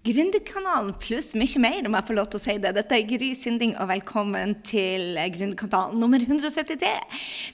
Gründerkanalen pluss mye mer, om jeg får lov til å si det. Dette er Gry Sinding, og velkommen til Gründerkanalen nummer 173.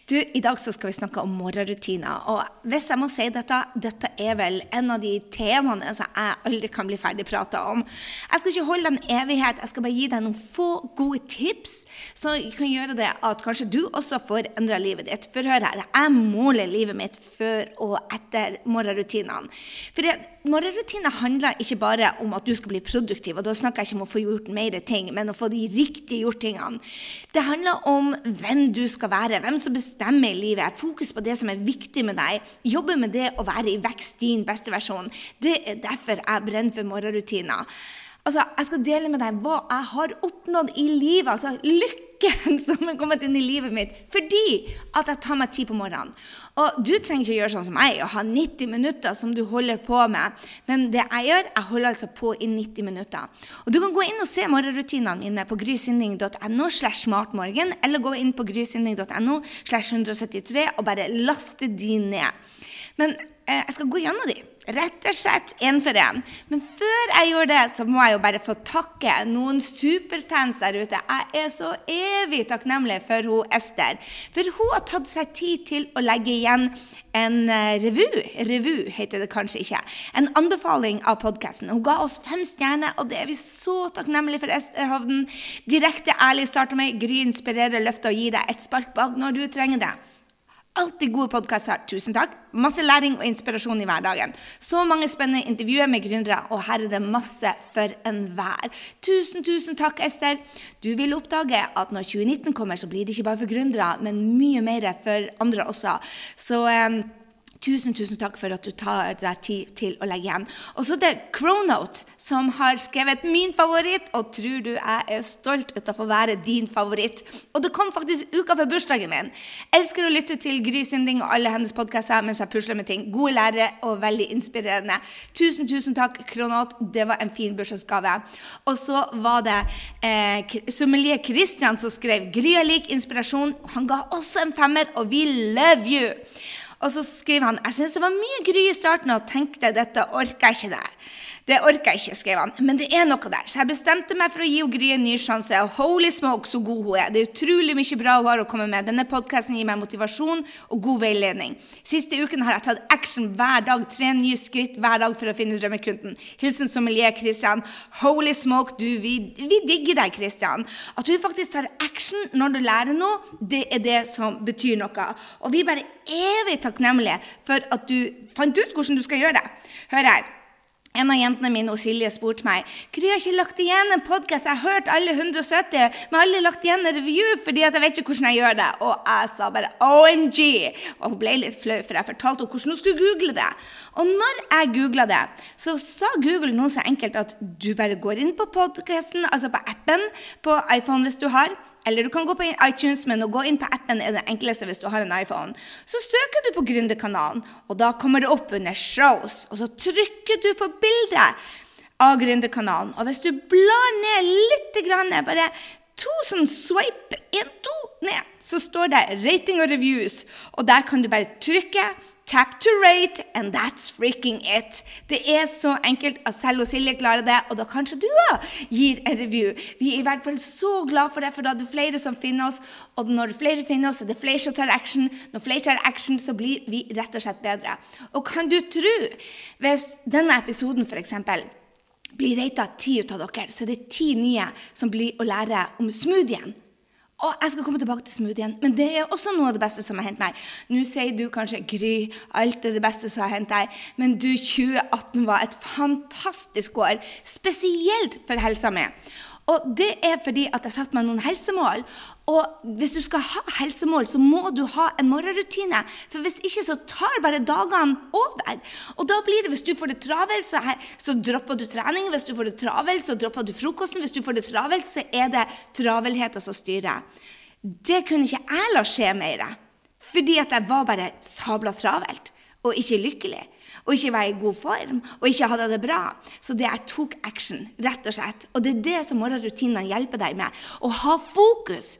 Du, I dag så skal vi snakke om morgenrutiner. Og hvis jeg må si dette, dette er vel en av de temaene som jeg aldri kan bli ferdig prata om. Jeg skal ikke holde en evighet, jeg skal bare gi deg noen få gode tips som kan gjøre det at kanskje du også får endra livet ditt. For hør her, jeg måler livet mitt før og etter morgenrutinene. For morgenrutiner handler ikke bare om at du skal bli produktiv. Og da snakker jeg ikke om å få gjort mer ting, men å få de riktige gjort tingene. Det handler om hvem du skal være, hvem som bestemmer i livet. Fokus på det som er viktig med deg. Jobbe med det å være i vekst, din beste versjon. Det er derfor jeg brenner for morgenrutiner. Altså, Jeg skal dele med deg hva jeg har oppnådd i livet. altså Lykken som er kommet inn i livet mitt fordi at jeg tar meg tid på morgenen. Og Du trenger ikke gjøre sånn som meg og ha 90 minutter som du holder på med. Men det jeg gjør, jeg holder altså på i 90 minutter. Og Du kan gå inn og se morgenrutinene mine på grysynding.no slash smartmorgen, eller gå inn på grysynding.no slash 173 og bare laste de ned. Men eh, jeg skal gå gjennom de. Rett og slett én for én. Men før jeg gjør det, så må jeg jo bare få takke noen superfans der ute. Jeg er så evig takknemlig for hun Ester. For hun har tatt seg tid til å legge igjen en uh, revy. Revy heter det kanskje ikke. En anbefaling av podkasten. Hun ga oss fem stjerner, og det er vi så takknemlige for, Ester Hovden. Direkte, ærlig starter med Gry inspirerer, løfter og gir deg et spark bak når du trenger det. Alltid gode podkaster. Tusen takk. Masse læring og inspirasjon i hverdagen. Så mange spennende intervjuer med gründere, og her er det masse for enhver. Tusen, tusen takk, Ester. Du vil oppdage at når 2019 kommer, så blir det ikke bare for gründere, men mye mer for andre også. Så um Tusen, tusen takk for at du tar deg tid til å legge igjen. Og så det er Cronote, som har skrevet min favoritt, og tror du jeg er stolt av å være din favoritt. Og det kom faktisk uka før bursdagen min. Elsker å lytte til Gry Sinding og alle hennes podkaster mens jeg pusler med ting. Gode lærere og veldig inspirerende. Tusen, tusen takk, Cronote. Det var en fin bursdagsgave. Og så var det eh, sommelier Christian som skrev 'Gry er lik inspirasjon'. Han ga også en femmer, og vi love you! Og så skriver han jeg syns det var mye gry i starten og tenkte dette orker jeg ikke det. Det orker jeg ikke, skrev han. Men det er noe der. Så jeg bestemte meg for å gi Gry en ny sjanse. Holy smoke, så god hun er. Det er utrolig mye bra hun har å komme med. Denne podkasten gir meg motivasjon og god veiledning. Siste uken har jeg tatt action hver dag. Tre nye skritt hver dag for å finne drømmekunden. Hilsen sommelier Christian. Holy smoke, du, vi, vi digger deg, Christian. At du faktisk tar action når du lærer noe, det er det som betyr noe. Og vi er bare evig takknemlige for at du fant ut hvordan du skal gjøre det. Hør her. En av jentene mine og Silje spurte meg Kry har ikke lagt igjen en podkast. Jeg har hørt alle 170, men alle lagt igjen en review fordi jeg vet ikke hvordan jeg gjør det. Og jeg sa bare OMG! Og hun ble litt flau, for jeg fortalte henne hvordan hun skulle google det. Og når jeg googla det, så sa Google noe så enkelt at du bare går inn på podkasten, altså på appen på iPhone hvis du har. Eller du kan gå på iTunes, men å gå inn på appen er det enkleste hvis du har en iPhone. Så søker du på Gründerkanalen, og da kommer det opp under shows. Og så trykker du på bildet av Gründerkanalen. Og hvis du blar ned litt, bare to sånn swipe, én, to ned, så står det 'rating og reviews'. Og der kan du bare trykke Tap to rate, and that's freaking it. Det er så enkelt at selv og Silje klarer det, og da kanskje du òg gir en review. Vi er i hvert fall så glad for det, for da er det flere som finner oss. Og når flere finner oss, er det flere som tar action. Når flere tar action, så blir vi rett og slett bedre. Og kan du tro, hvis denne episoden f.eks. blir rata ti ut av dere, så det er ti nye som blir å lære om smoothien. Og jeg skal komme tilbake til smoothien, men det er også noe av det beste som har hendt meg. Nå sier du kanskje Gry, alt er det beste som har hendt deg, men du, 2018 var et fantastisk år, spesielt for helsa mi. Og det er fordi at jeg satte meg noen helsemål. Og hvis du skal ha helsemål, så må du ha en morgenrutine. For hvis ikke så tar bare dagene over. Og da blir det, hvis du får det travelt, så, så dropper du trening. Hvis du får det travelt, så dropper du frokosten. Hvis du får det travelt, så er det travelheten som styrer. Det kunne ikke jeg la skje mer. Fordi at jeg var bare sabla travelt og ikke lykkelig og ikke var i god form og ikke hadde det bra. Så det jeg tok action, rett og slett. Og det er det som morgenrutinene hjelper deg med. Å ha fokus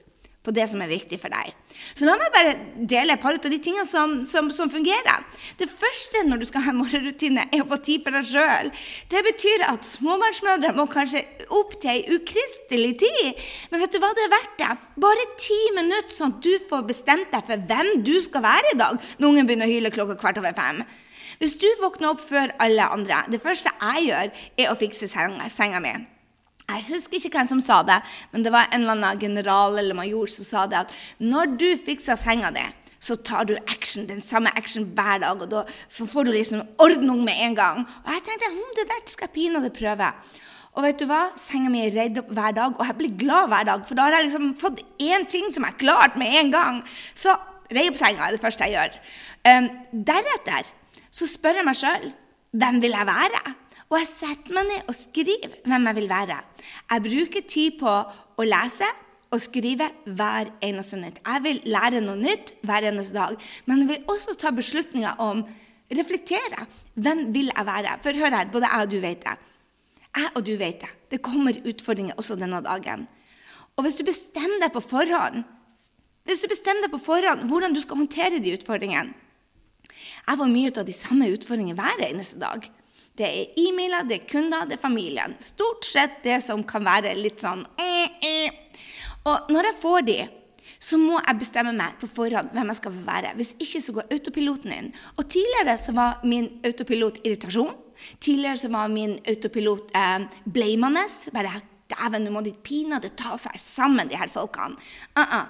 på det som er viktig for deg. Så la meg bare dele et par av de tingene som, som, som, fungerer. Det første når du skal ha en morgenrutine, er å få tid for deg sjøl. Det betyr at småbarnsmødre må kanskje opp til ei ukristelig tid. Men vet du hva det er verdt det? Bare ti minutter, sånn at du får bestemt deg for hvem du skal være i dag når ungen begynner å hyle klokka kvart over fem. Hvis du våkner opp før alle andre, det første jeg gjør, er å fikse senga, mi. Jeg husker ikke hvem som sa det, men det var en eller annen general eller major som sa det at når du fikser senga di, så tar du action, den samme action hver dag, og da får du liksom ordning med en gang. Og jeg tenkte hm, det der skal jeg pinadø prøve. Og vet du hva? Senga mi er redd opp hver dag, og jeg blir glad hver dag. For da har jeg liksom fått én ting som er klart med en gang. Så rei opp senga er det første jeg gjør. Um, deretter så spør jeg meg sjøl hvem vil jeg være? Og jeg setter meg ned og skriver hvem jeg vil være. Jeg bruker tid på å lese og skrive hver eneste nytt. Jeg vil lære noe nytt hver eneste dag. Men jeg vil også ta beslutninger om Reflektere. Hvem vil jeg være? For hør her, både jeg og du vet det. Jeg og du vet det. Det kommer utfordringer også denne dagen. Og hvis du bestemmer deg på forhånd hvis du bestemmer deg på forhånd hvordan du skal håndtere de utfordringene Jeg får mye av de samme utfordringene hver eneste dag. Det er e-mailer, det er kunder, det er familien. Stort sett det som kan være litt sånn mm, mm. Og når jeg får de, så må jeg bestemme meg på forhånd hvem jeg skal være. Hvis ikke så går autopiloten inn. Og tidligere så var min autopilot irritasjon. Tidligere så var min autopilot eh, blamende. Bare Dæven, nå må de pinadø ta seg sammen, de her folkene. Uh -uh.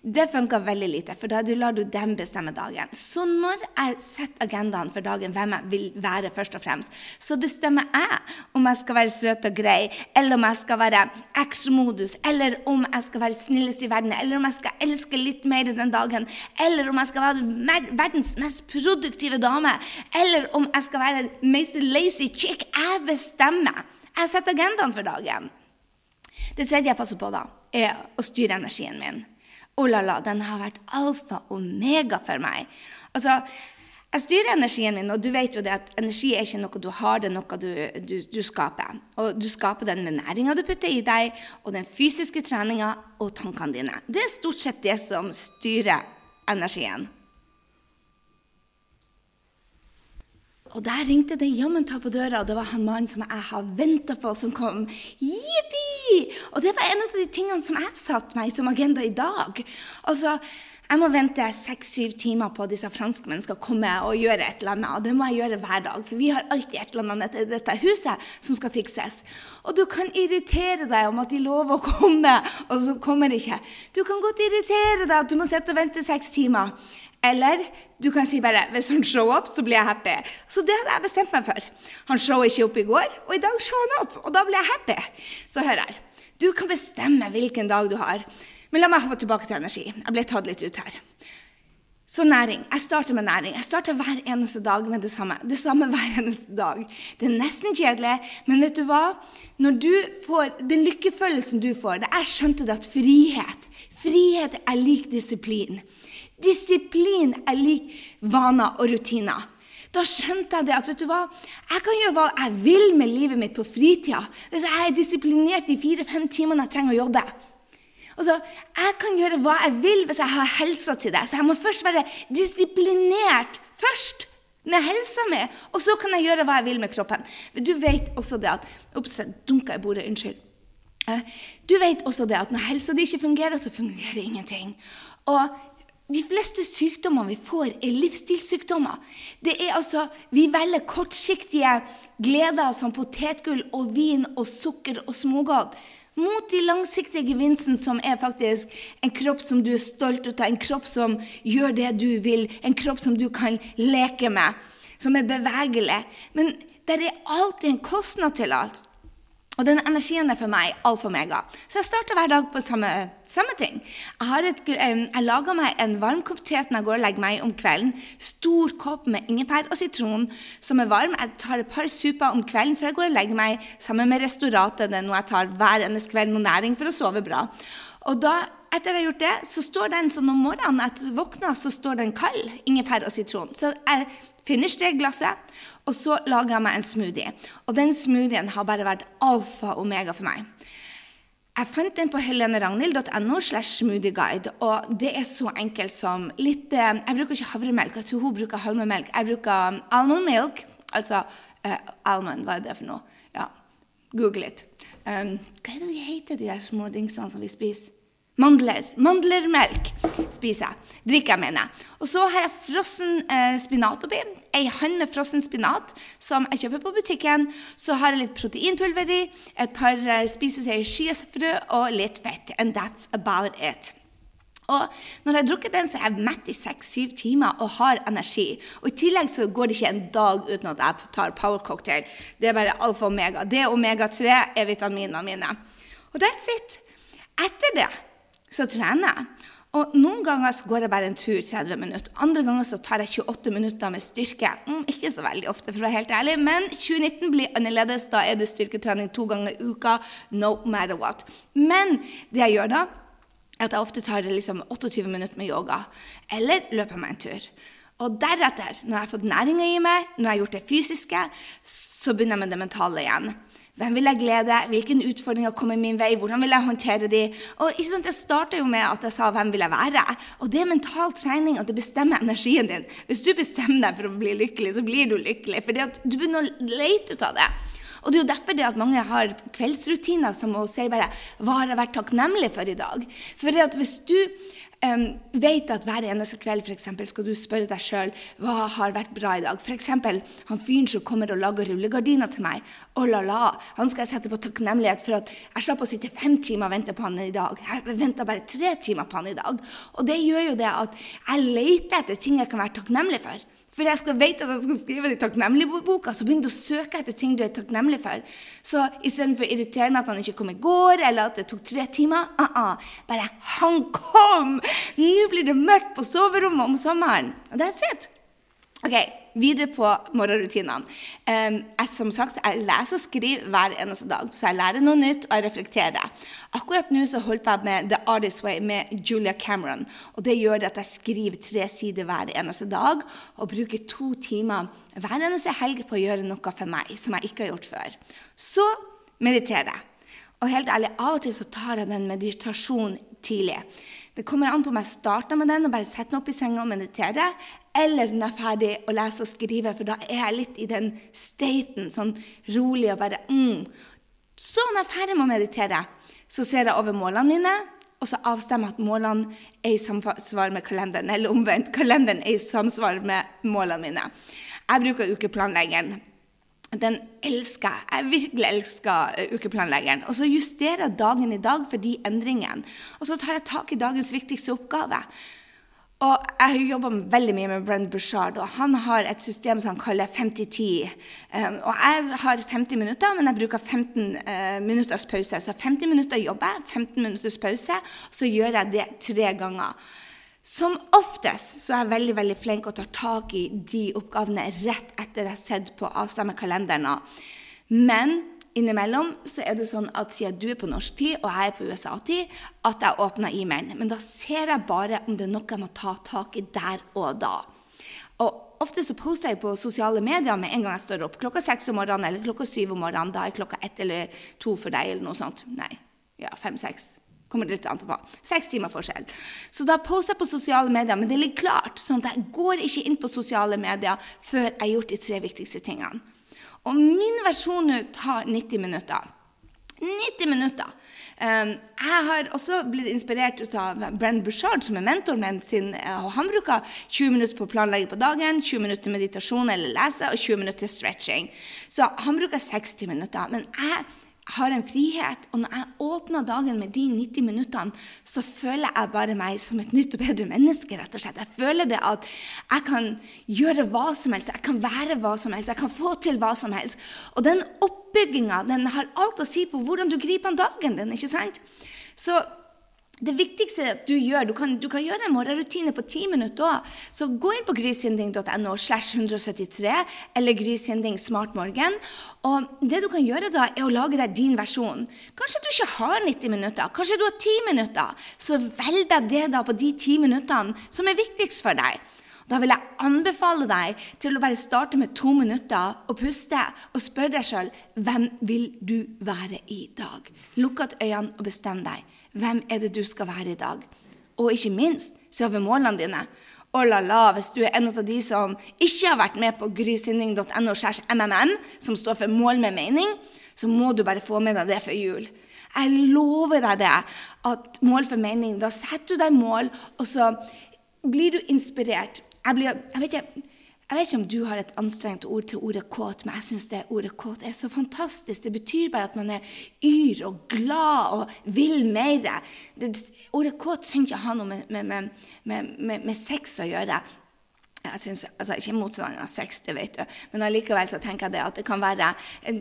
Det funka veldig lite, for da lar du dem bestemme dagen. Så når jeg setter agendaen for dagen, hvem jeg vil være, først og fremst, så bestemmer jeg om jeg skal være søt og grei, eller om jeg skal være actionmodus, eller om jeg skal være snillest i verden, eller om jeg skal elske litt mer den dagen, eller om jeg skal være verdens mest produktive dame, eller om jeg skal være mest lazy chick. Jeg bestemmer. Jeg setter agendaen for dagen. Det tredje jeg passer på, da, er å styre energien min oh la la, den har vært alfa og omega for meg. Altså, jeg styrer energien min, og du vet jo det at energi er ikke noe du har, det er noe du, du, du skaper. Og du skaper den med næringa du putter i deg, og den fysiske treninga og tankene dine. Det er stort sett det som styrer energien. Og der ringte det jammen ta på døra, og det var han mannen som jeg har venta på, som kom. Jippi! Og det var en av de tingene som jeg satte meg som agenda i dag. Altså, jeg må vente seks-syv timer på at disse franskmennene skal komme og gjøre et eller annet. Og det må jeg gjøre hver dag, for vi har alltid et eller annet i dette huset som skal fikses. Og du kan irritere deg om at de lover å komme, og så kommer de ikke. Du kan godt irritere deg at du må sitte og vente seks timer. Eller du kan si bare 'hvis han show opp, så blir jeg happy'. Så det hadde jeg bestemt meg for. Han show ikke opp i går, og i dag show han opp. Og da blir jeg happy. Så hør her. Du kan bestemme hvilken dag du har. Men la meg hoppe tilbake til energi. Jeg ble tatt litt ut her. Så næring. Jeg starter med næring. Jeg starter hver eneste dag med det samme. Det samme hver eneste dag. Det er nesten kjedelig, men vet du hva? Når du får Den lykkefølelsen du får det Jeg skjønte det at frihet Frihet er lik disiplin. Disiplin er lik vaner og rutiner. Da skjønte jeg det at vet du hva, jeg kan gjøre hva jeg vil med livet mitt på fritida hvis jeg er disiplinert de fire-fem timene jeg trenger å jobbe. Altså, Jeg kan gjøre hva jeg vil hvis jeg har helsa til det. Så jeg må først være disiplinert først med helsa mi, og så kan jeg gjøre hva jeg vil med kroppen. Du vet også det at Ops, jeg dunka i bordet. Unnskyld. Eh, du vet også det at når helsa di ikke fungerer, så fungerer ingenting. Og de fleste sykdommer vi får, er livsstilssykdommer. Det er altså, Vi velger kortsiktige gleder som potetgull og vin og sukker og smågodt mot de langsiktige gevinstene som er faktisk en kropp som du er stolt av, en kropp som gjør det du vil, en kropp som du kan leke med, som er bevegelig. Men det er alltid en kostnad til alt. Og den energien er for meg alfa og mega. Så jeg starter hver dag på samme, samme ting. Jeg, et, jeg lager meg en varm kopp te når jeg går og legger meg om kvelden. Stor kopp med ingefær og sitron som er varm. Jeg tar et par super om kvelden før jeg går og legger meg sammen med restauratet. Det er noe jeg tar hver eneste kveld med næring for å sove bra. Og da, etter jeg har gjort det, så står den sånn om morgenen etter jeg våkner, så står den kald. Ingefær og sitron. Så jeg finner det glasset, og så lager jeg meg en smoothie. Og den smoothien har bare vært alfa og omega for meg. Jeg fant den på heleneragnhild.no slash smoothieguide, og det er så enkelt som litt eh, Jeg bruker ikke havremelk, jeg tror hun bruker halmemelk. Jeg bruker almond milk, altså uh, almond, hva er det for noe? Ja, google litt. Um, hva er det de heter, de der små dingsene som vi spiser? Mandler. Mandlermelk spiser jeg. Drikker jeg, mener jeg. Og så har jeg frossen eh, spinat oppi. Ei hånd med frossen spinat som jeg kjøper på butikken. Så har jeg litt proteinpulver i, et par eh, spiseskjeer chiafrø og litt fett. And that's about it. Og når jeg har drukket den, så er jeg mett i seks-syv timer og har energi. Og I tillegg så går det ikke en dag uten at jeg tar power cocktail. Det er bare alfa og omega. Det omega-3 er vitaminene mine. Og that's it. Etter det så trener jeg. Og Noen ganger så går jeg bare en tur 30 minutter. Andre ganger så tar jeg 28 minutter med styrke. Mm, ikke så veldig ofte, for å være helt ærlig, men 2019 blir annerledes. Da er det styrketrening to ganger i uka. No matter what. Men det jeg gjør da, er at jeg ofte tar liksom 28 minutter med yoga. Eller løper meg en tur. Og deretter, når jeg har fått næringa i meg, når jeg har gjort det fysiske, så begynner jeg med det mentale igjen. Hvem vil jeg glede? Hvilke utfordringer kommer min vei? Hvordan vil jeg håndtere de? Og ikke sant, Jeg starta jo med at jeg sa 'hvem vil jeg være'? Og det er mental trening, og det bestemmer energien din. Hvis du bestemmer deg for å bli lykkelig, så blir du lykkelig. For du begynner å lete ut av det. Og det er jo derfor det at mange har kveldsrutiner som å si bare 'Hva har jeg vært takknemlig for i dag?' For hvis du um, vet at hver eneste kveld for eksempel, skal du spørre deg sjøl hva har vært bra i dag. F.eks. han fyren som kommer og lager rullegardiner til meg. Oh la la, Han skal jeg sette på takknemlighet for at jeg slapp å sitte fem timer og vente på han i dag. Jeg venta bare tre timer på han i dag. Og det gjør jo det at jeg leter etter ting jeg kan være takknemlig for. For jeg skal vite at jeg skal skrive den takknemlig-boka, så du å søke etter ting du er takknemlig for. Så istedenfor å irritere meg at han ikke kom i går, eller at det tok tre timer uh -uh. Bare 'Han kom! Nå blir det mørkt på soverommet om sommeren.' Og that's it. Ok, Videre på morgenrutinene. Um, jeg, som sagt, jeg leser og skriver hver eneste dag, så jeg lærer noe nytt og jeg reflekterer. Akkurat nå så holder jeg med The Artist Way med Julia Cameron. og Det gjør at jeg skriver tre sider hver eneste dag og bruker to timer hver eneste helg på å gjøre noe for meg som jeg ikke har gjort før. Så mediterer jeg. Og helt ærlig, Av og til så tar jeg den meditasjonen tidlig. Det kommer an på om jeg starter med den og bare setter meg opp i senga og mediterer, eller når jeg er ferdig å lese og skrive, for da er jeg litt i den staten, sånn rolig og bare mm. Så når jeg er ferdig med å meditere, så ser jeg over målene mine, og så avstemmer jeg at målene er i samsvar med kalenderen, eller omvendt. Kalenderen er i samsvar med målene mine. Jeg bruker ukeplanleggeren den elsker jeg. Virkelig elsker eh, ukeplanleggeren. Og så justerer jeg dagen i dag for de endringene. Og så tar jeg tak i dagens viktigste oppgave. Og Jeg har jobba veldig mye med Brent Bushard, og han har et system som han kaller 50-10. Um, og Jeg har 50 minutter, men jeg bruker 15 uh, eh, minutters pause. Så 50 minutter jobber jeg, 15 minutters pause, og så gjør jeg det tre ganger. Som oftest så er jeg veldig veldig flink og tar tak i de oppgavene rett etter jeg har sett på avstemmekalenderen. Men innimellom så er det sånn at siden du er på norsk tid og jeg er på USA-tid, at jeg åpner e-mailen. Men da ser jeg bare om det er noe jeg må ta tak i der og da. Og ofte så poster jeg på sosiale medier med en gang jeg står opp. Klokka seks om morgenen eller klokka syv om morgenen. Da er klokka ett eller to for deg, eller noe sånt. Nei, ja, fem-seks. Kommer det litt an på. Seks timer forskjell. Så da poster jeg på sosiale medier, men det ligger klart. sånn at jeg går ikke inn på sosiale medier før jeg har gjort de tre viktigste tingene. Og min versjon nå tar 90 minutter. 90 minutter. Um, jeg har også blitt inspirert av Brenn Bushard, som er mentoren min. Sin, og han bruker 20 minutter på å på dagen, 20 minutter til meditasjon eller lese og 20 minutter til stretching. Så han bruker 60 minutter. Men jeg har en frihet. Og når jeg åpner dagen med de 90 minuttene, så føler jeg bare meg som et nytt og bedre menneske. rett og slett. Jeg føler det at jeg kan gjøre hva som helst, jeg kan være hva som helst, jeg kan få til hva som helst. Og den oppbygginga har alt å si på hvordan du griper an dagen din. ikke sant? Så det viktigste at du gjør, du kan, du kan gjøre en morgenrutine på ti minutter òg. Så gå inn på grysynding.no slash 173 eller Grysynding smartmorgen. Og det du kan gjøre da, er å lage deg din versjon. Kanskje du ikke har 90 minutter, kanskje du har 10 minutter. Så velg deg det da på de ti minuttene som er viktigst for deg. Da vil jeg anbefale deg til å bare starte med to minutter og puste og spørre deg sjøl hvem vil du være i dag. Lukk igjen øynene og bestem deg. Hvem er det du skal være i dag? Og ikke minst, se over målene dine. Og la la, hvis du er en av de som ikke har vært med på grysynding.no, mmm, som står for Mål med mening, så må du bare få med deg det før jul. Jeg lover deg det. At mål for mening, da setter du deg mål, og så blir du inspirert. Jeg, blir, jeg, vet ikke, jeg, vet ikke, om du har et anstrengt ord til ordet kåt, men jeg syns det ordet kåt er så fantastisk. Det betyr bare at man er yr og glad og vil mer. Det, ordet kåt trenger ikke ha noe med, med, med, med sex å gjøre jeg synes, altså Ikke motstander av sex, det vet du, men allikevel så tenker jeg det at det kan være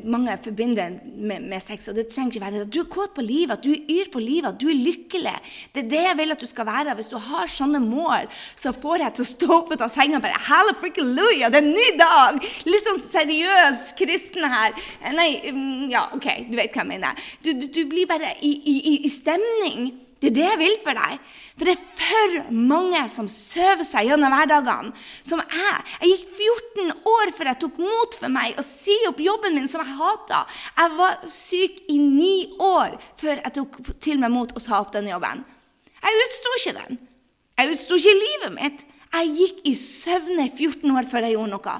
Mange forbinder med, med sex, og det trenger ikke være det. At du er kåt på livet, at du er yr på livet, at du er lykkelig. Det er det jeg vil at du skal være. Hvis du har sånne mål, så får jeg til å stå opp ut av senga og bare Halleluja, det er en ny dag! Litt sånn seriøs kristen her. Nei, mm, ja, OK, du vet hva jeg mener. Du, du, du blir bare i, i, i stemning. Det er det jeg vil for deg. For det er for mange som søver seg gjennom hverdagene, som jeg. Jeg gikk 14 år før jeg tok mot for meg å si opp jobben min som jeg hata. Jeg var syk i ni år før jeg tok til meg mot å sa opp den jobben. Jeg utsto ikke den. Jeg utsto ikke livet mitt. Jeg gikk i søvne i 14 år før jeg gjorde noe.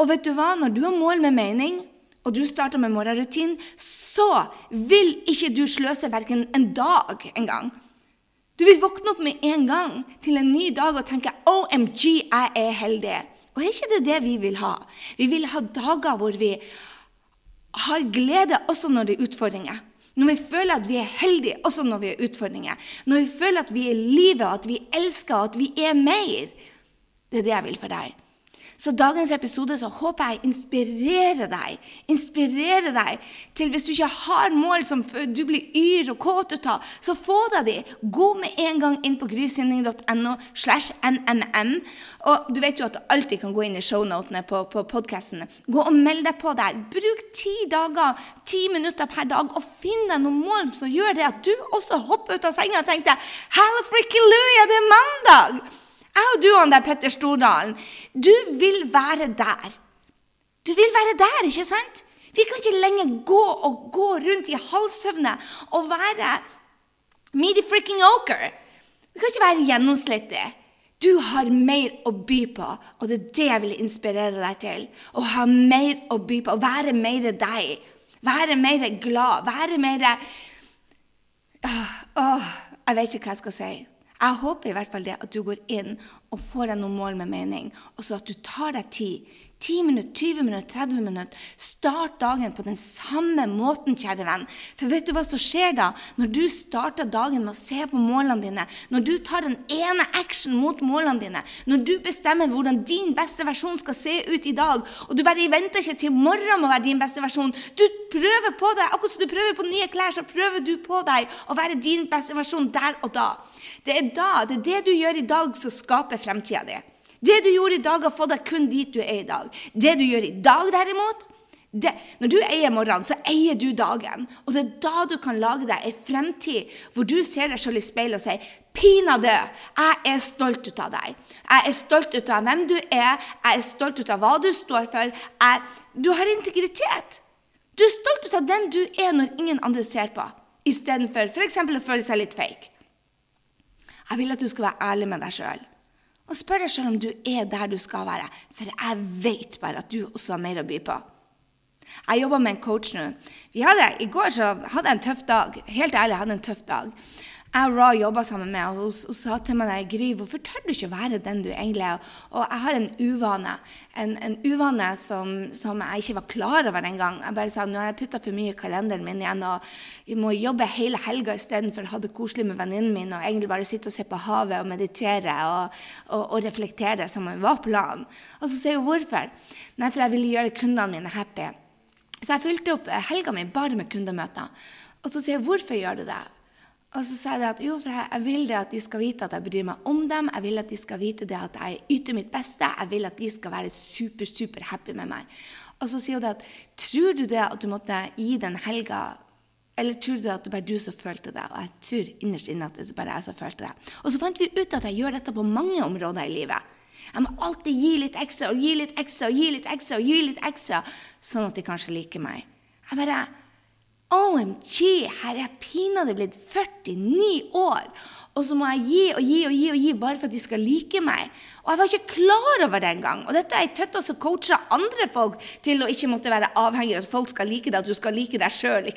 Og vet du hva? Når du har mål med mening, og du starter med morgenrutinen, så vil ikke du sløse verken en dag engang. Du vil våkne opp med en gang til en ny dag og tenke 'OMG, jeg er heldig'. Og er ikke det det vi vil ha? Vi vil ha dager hvor vi har glede også når det er utfordringer. Når vi føler at vi er heldige også når vi har utfordringer. Når vi føler at vi er livet, at vi elsker, at vi er mer. Det er det jeg vil for deg. Så dagens episode så håper jeg inspirerer deg. Inspirerer deg til hvis du ikke har mål som du blir yr og kåt ut av, så få deg de. Gå med en gang inn på grysynding.no slash mmm. Og du vet jo at du alltid kan gå inn i shownotene på, på podkasten. Gå og meld deg på der. Bruk ti dager, ti minutter per dag, og finn deg noen mål som gjør det at du også hopper ut av senga og tenker Halla frikkeluja, det er mandag! Jeg og du og Petter Stordalen, du vil være der. Du vil være der, ikke sant? Vi kan ikke lenger gå og gå rundt i halvsøvne og være meaty freaking oker. Vi kan ikke være gjennomslitte. Du har mer å by på, og det er det jeg vil inspirere deg til. Å ha mer å by på, å være mer deg. Være mer glad, være mer åh, åh, Jeg vet ikke hva jeg skal si. Jeg håper i hvert fall det at du går inn og får deg noen mål med mening, og så at du tar deg tid. 10 minutter, 20 minutter, 30 minutter. Start dagen på den samme måten, kjære venn. For vet du hva som skjer da? Når du starter dagen med å se på målene dine, når du tar den ene action mot målene dine, når du bestemmer hvordan din beste versjon skal se ut i dag, og du bare venter ikke til morgen med å være din beste versjon Du prøver på deg, akkurat som du prøver på nye klær, så prøver du på deg å være din beste versjon der og da. Det er da, det er det du gjør i dag, som skaper fremtida di. Det du gjorde i dag, har fått deg kun dit du er i dag. Det du gjør i dag, derimot det, Når du eier morgenen, så eier du dagen. Og det er da du kan lage deg ei fremtid hvor du ser deg selv i speilet og sier Pinadø, jeg er stolt ut av deg. Jeg er stolt ut av hvem du er, jeg er stolt ut av hva du står for. Jeg, du har integritet. Du er stolt ut av den du er når ingen andre ser på, istedenfor f.eks. å føle seg litt fake. Jeg vil at du skal være ærlig med deg sjøl. Og spør deg sjøl om du er der du skal være, for jeg vet bare at du også har mer å by på. Jeg jobber med en coach nå. I går hadde jeg en tøff dag. Helt ærlig, jeg hadde en tøff dag jeg og Ra jobba sammen med, og hun, sa til meg nei, Gry, hvorfor tør du ikke være den du egentlig er? Og jeg har en uvane, en, en uvane som, som, jeg ikke var klar over engang. Jeg bare sa nå har jeg putta for mye i kalenderen min igjen, og jeg må jobbe hele helga istedenfor å ha det koselig med venninnen min og egentlig bare sitte og se på havet og meditere og, og, og reflektere som om vi var på land. Og så sier hun hvorfor. Nei, for jeg ville gjøre kundene mine happy. Så jeg fylte opp helga mi bare med kundemøter. Og så sier hun hvorfor gjør du det? Og så sa jeg at jo, for jeg vil det at de skal vite at jeg bryr meg om dem. Jeg vil at de skal vite det at jeg yter mitt beste. Jeg vil at de skal være super, super happy med meg. Og så sier hun at tror du det at du måtte gi den helga eller tror du at det bare er du som følte det? Og jeg tror innerst inne at det bare er jeg som følte det. Og så fant vi ut at jeg gjør dette på mange områder i livet. Jeg må alltid gi litt ekstra og gi litt ekstra og gi litt ekstra, og gi litt ekstra, sånn at de kanskje liker meg. Jeg bare OMG, her er jeg pinadø blitt 49 år, og så må jeg gi og gi og gi og gi bare for at de skal like meg. Og jeg var ikke klar over det engang. Og dette er ei tøtte som coacher andre folk til å ikke måtte være avhengig av at folk skal like deg, at du skal like deg sjøl.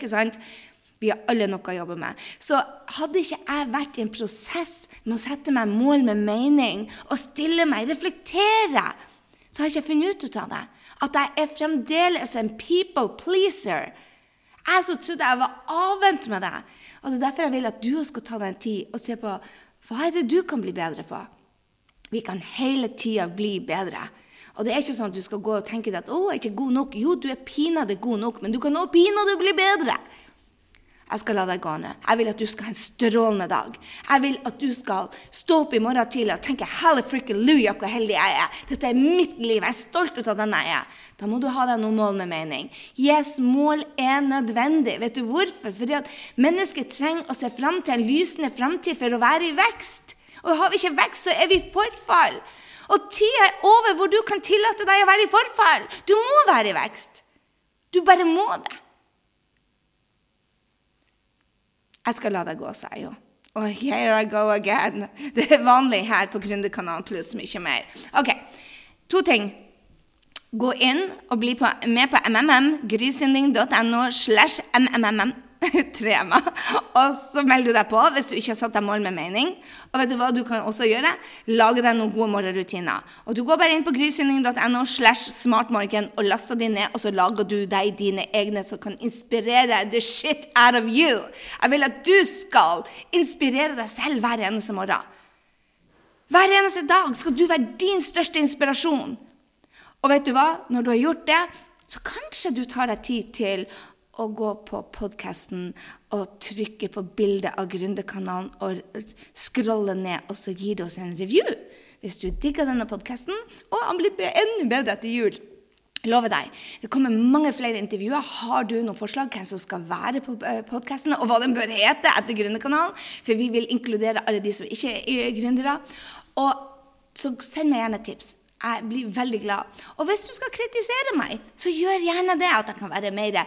Vi har alle noe å jobbe med. Så hadde ikke jeg vært i en prosess med å sette meg mål med mening og stille meg, reflektere, så har jeg ikke funnet ut av det. At jeg er fremdeles en people pleaser. Jeg så trodde jeg var avvent med det. Og Det er derfor jeg vil at du skal ta deg en tid og se på hva er det du kan bli bedre på. Vi kan hele tida bli bedre. Og det er ikke sånn at du skal gå og tenke deg at 'å, jeg er ikke god nok'. Jo, du er pinadø god nok, men du kan òg pinadø bli bedre. Jeg skal la deg gå nå. Jeg vil at du skal ha en strålende dag. Jeg vil at du skal stå opp i morgen tidlig og tenke 'halleluja, hvor heldig jeg er'. Dette er mitt liv. Jeg er stolt av den jeg er. Da må du ha deg noen mål med mening. Yes, mål er nødvendig. Vet du hvorfor? Fordi at mennesket trenger å se fram til en lysende framtid for å være i vekst. Og har vi ikke vekst, så er vi i forfall. Og tida er over hvor du kan tillate deg å være i forfall. Du må være i vekst. Du bare må det. Jeg skal la deg gå, sa jeg jo. Og here I go again. Det er vanlig her på Gründerkanalen pluss mye mer. Ok, to ting. Gå inn og bli på, med på MMM, grysynding.no slash mmm trema. Og så melder du deg på hvis du ikke har satt deg mål med mening. Og vet du hva du kan også gjøre? Lage deg noen gode morgenrutiner. Og Du går bare inn på grysynding.no slash smartmorgen og laster de ned, og så lager du deg dine egne som kan inspirere the shit out of you. Jeg vil at du skal inspirere deg selv hver eneste morgen. Hver eneste dag skal du være din største inspirasjon. Og vet du hva? Når du har gjort det, så kanskje du tar deg tid til å gå på podkasten og trykke på bildet av Gründerkanalen og scrolle ned, og så gir det oss en review hvis du digger denne podkasten, og han blir enda bedre etter jul. Lover deg. Det kommer mange flere intervjuer. Har du noen forslag hvem som skal være på eh, podkasten, og hva den bør hete etter Gründerkanalen? For vi vil inkludere alle de som ikke er gründere. Og så send meg gjerne tips. Jeg blir veldig glad. Og hvis du skal kritisere meg, så gjør gjerne det. At jeg kan være mer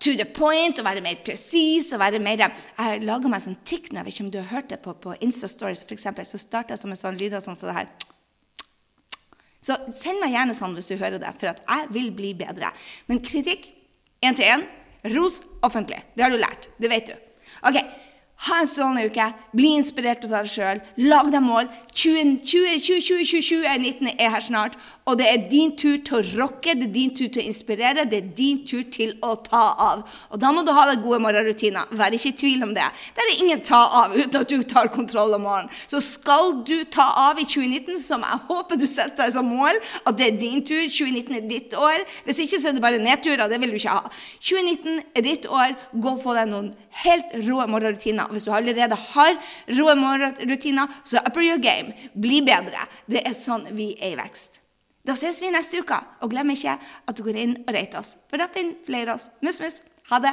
to the point og være mer presis. og være mer... Jeg lager meg sånn tikk nå, jeg vet ikke om du har hørt det på, på Insta-stories f.eks. Så starter jeg som en sånn lyd sånn som det her. Så send meg gjerne sånn hvis du hører det, for at jeg vil bli bedre. Men kritikk én til én. Ros offentlig. Det har du lært. Det vet du. Ok, ha en strålende uke. Bli inspirert av deg sjøl. Lag deg mål. 2020-2019 er her snart. Og det er din tur til å rocke, det er din tur til å inspirere, det er din tur til å ta av. Og da må du ha deg gode morgenrutiner. Vær ikke i tvil om det. Det er ingen ta av uten at du tar kontroll om morgenen. Så skal du ta av i 2019, som jeg håper du setter deg som mål, at det er din tur, 2019 er ditt år. Hvis ikke så er det bare nedturer. Det vil du ikke ha. 2019 er ditt år. Gå og få deg noen helt rå morgenrutiner hvis du allerede har rå morgenrutiner, så upper your game. Bli bedre. Det er sånn vi er i vekst. Da ses vi neste uke, og glem ikke at du går inn og rater oss, for da finner flere oss. Mus, mus. Ha det.